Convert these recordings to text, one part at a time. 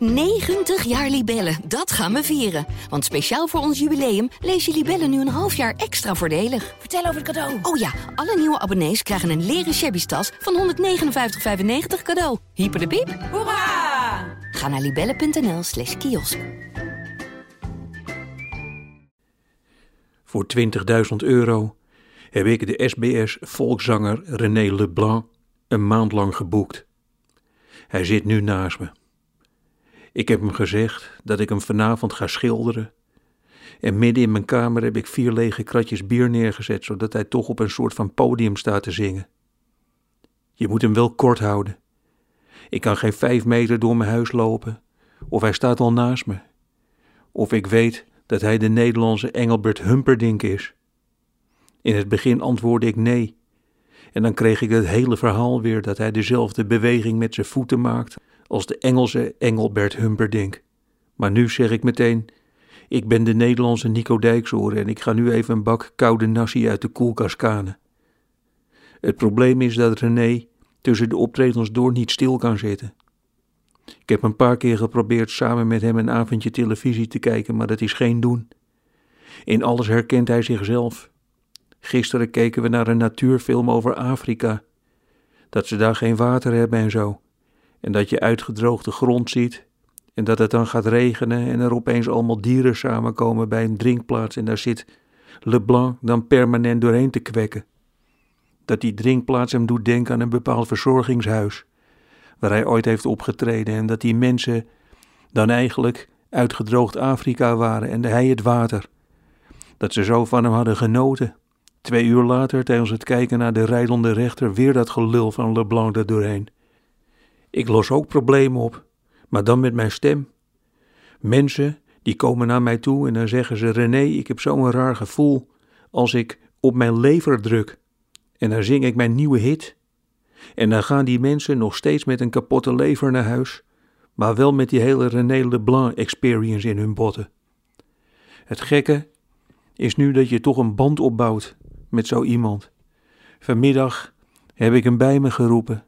90 jaar Libellen, dat gaan we vieren. Want speciaal voor ons jubileum lees je Libellen nu een half jaar extra voordelig. Vertel over het cadeau. Oh ja, alle nieuwe abonnees krijgen een leren shabby tas van 159,95 cadeau. Hyper de piep. Hoera! Ga naar libellen.nl slash kiosk. Voor 20.000 euro heb ik de SBS-volkszanger René Leblanc een maand lang geboekt. Hij zit nu naast me. Ik heb hem gezegd dat ik hem vanavond ga schilderen. En midden in mijn kamer heb ik vier lege kratjes bier neergezet, zodat hij toch op een soort van podium staat te zingen. Je moet hem wel kort houden. Ik kan geen vijf meter door mijn huis lopen, of hij staat al naast me. Of ik weet dat hij de Nederlandse Engelbert Humperdinck is. In het begin antwoordde ik nee. En dan kreeg ik het hele verhaal weer dat hij dezelfde beweging met zijn voeten maakt als de Engelse Engelbert Humperdinck. Maar nu zeg ik meteen, ik ben de Nederlandse Nico Dijkshoorn en ik ga nu even een bak koude nasi uit de koelkast kanen. Het probleem is dat René tussen de optredens door niet stil kan zitten. Ik heb een paar keer geprobeerd samen met hem een avondje televisie te kijken, maar dat is geen doen. In alles herkent hij zichzelf. Gisteren keken we naar een natuurfilm over Afrika. Dat ze daar geen water hebben en zo. En dat je uitgedroogde grond ziet. En dat het dan gaat regenen en er opeens allemaal dieren samenkomen bij een drinkplaats. En daar zit Leblanc dan permanent doorheen te kwekken. Dat die drinkplaats hem doet denken aan een bepaald verzorgingshuis. Waar hij ooit heeft opgetreden. En dat die mensen dan eigenlijk uitgedroogd Afrika waren en hij het water. Dat ze zo van hem hadden genoten. Twee uur later, tijdens het kijken naar de rijdende rechter, weer dat gelul van Leblanc er doorheen. Ik los ook problemen op, maar dan met mijn stem. Mensen die komen naar mij toe en dan zeggen ze: René, ik heb zo'n raar gevoel als ik op mijn lever druk. En dan zing ik mijn nieuwe hit. En dan gaan die mensen nog steeds met een kapotte lever naar huis, maar wel met die hele René Leblanc experience in hun botten. Het gekke is nu dat je toch een band opbouwt met zo iemand. Vanmiddag heb ik hem bij me geroepen.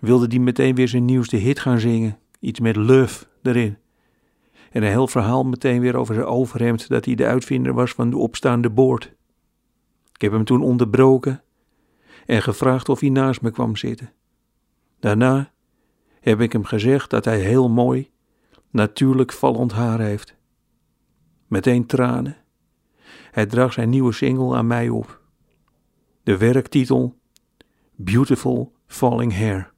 Wilde die meteen weer zijn nieuwste hit gaan zingen, iets met love erin. En een heel verhaal meteen weer over zijn overhemd dat hij de uitvinder was van de opstaande boord. Ik heb hem toen onderbroken en gevraagd of hij naast me kwam zitten. Daarna heb ik hem gezegd dat hij heel mooi, natuurlijk vallend haar heeft. Meteen tranen hij draagt zijn nieuwe single aan mij op. De werktitel Beautiful Falling Hair.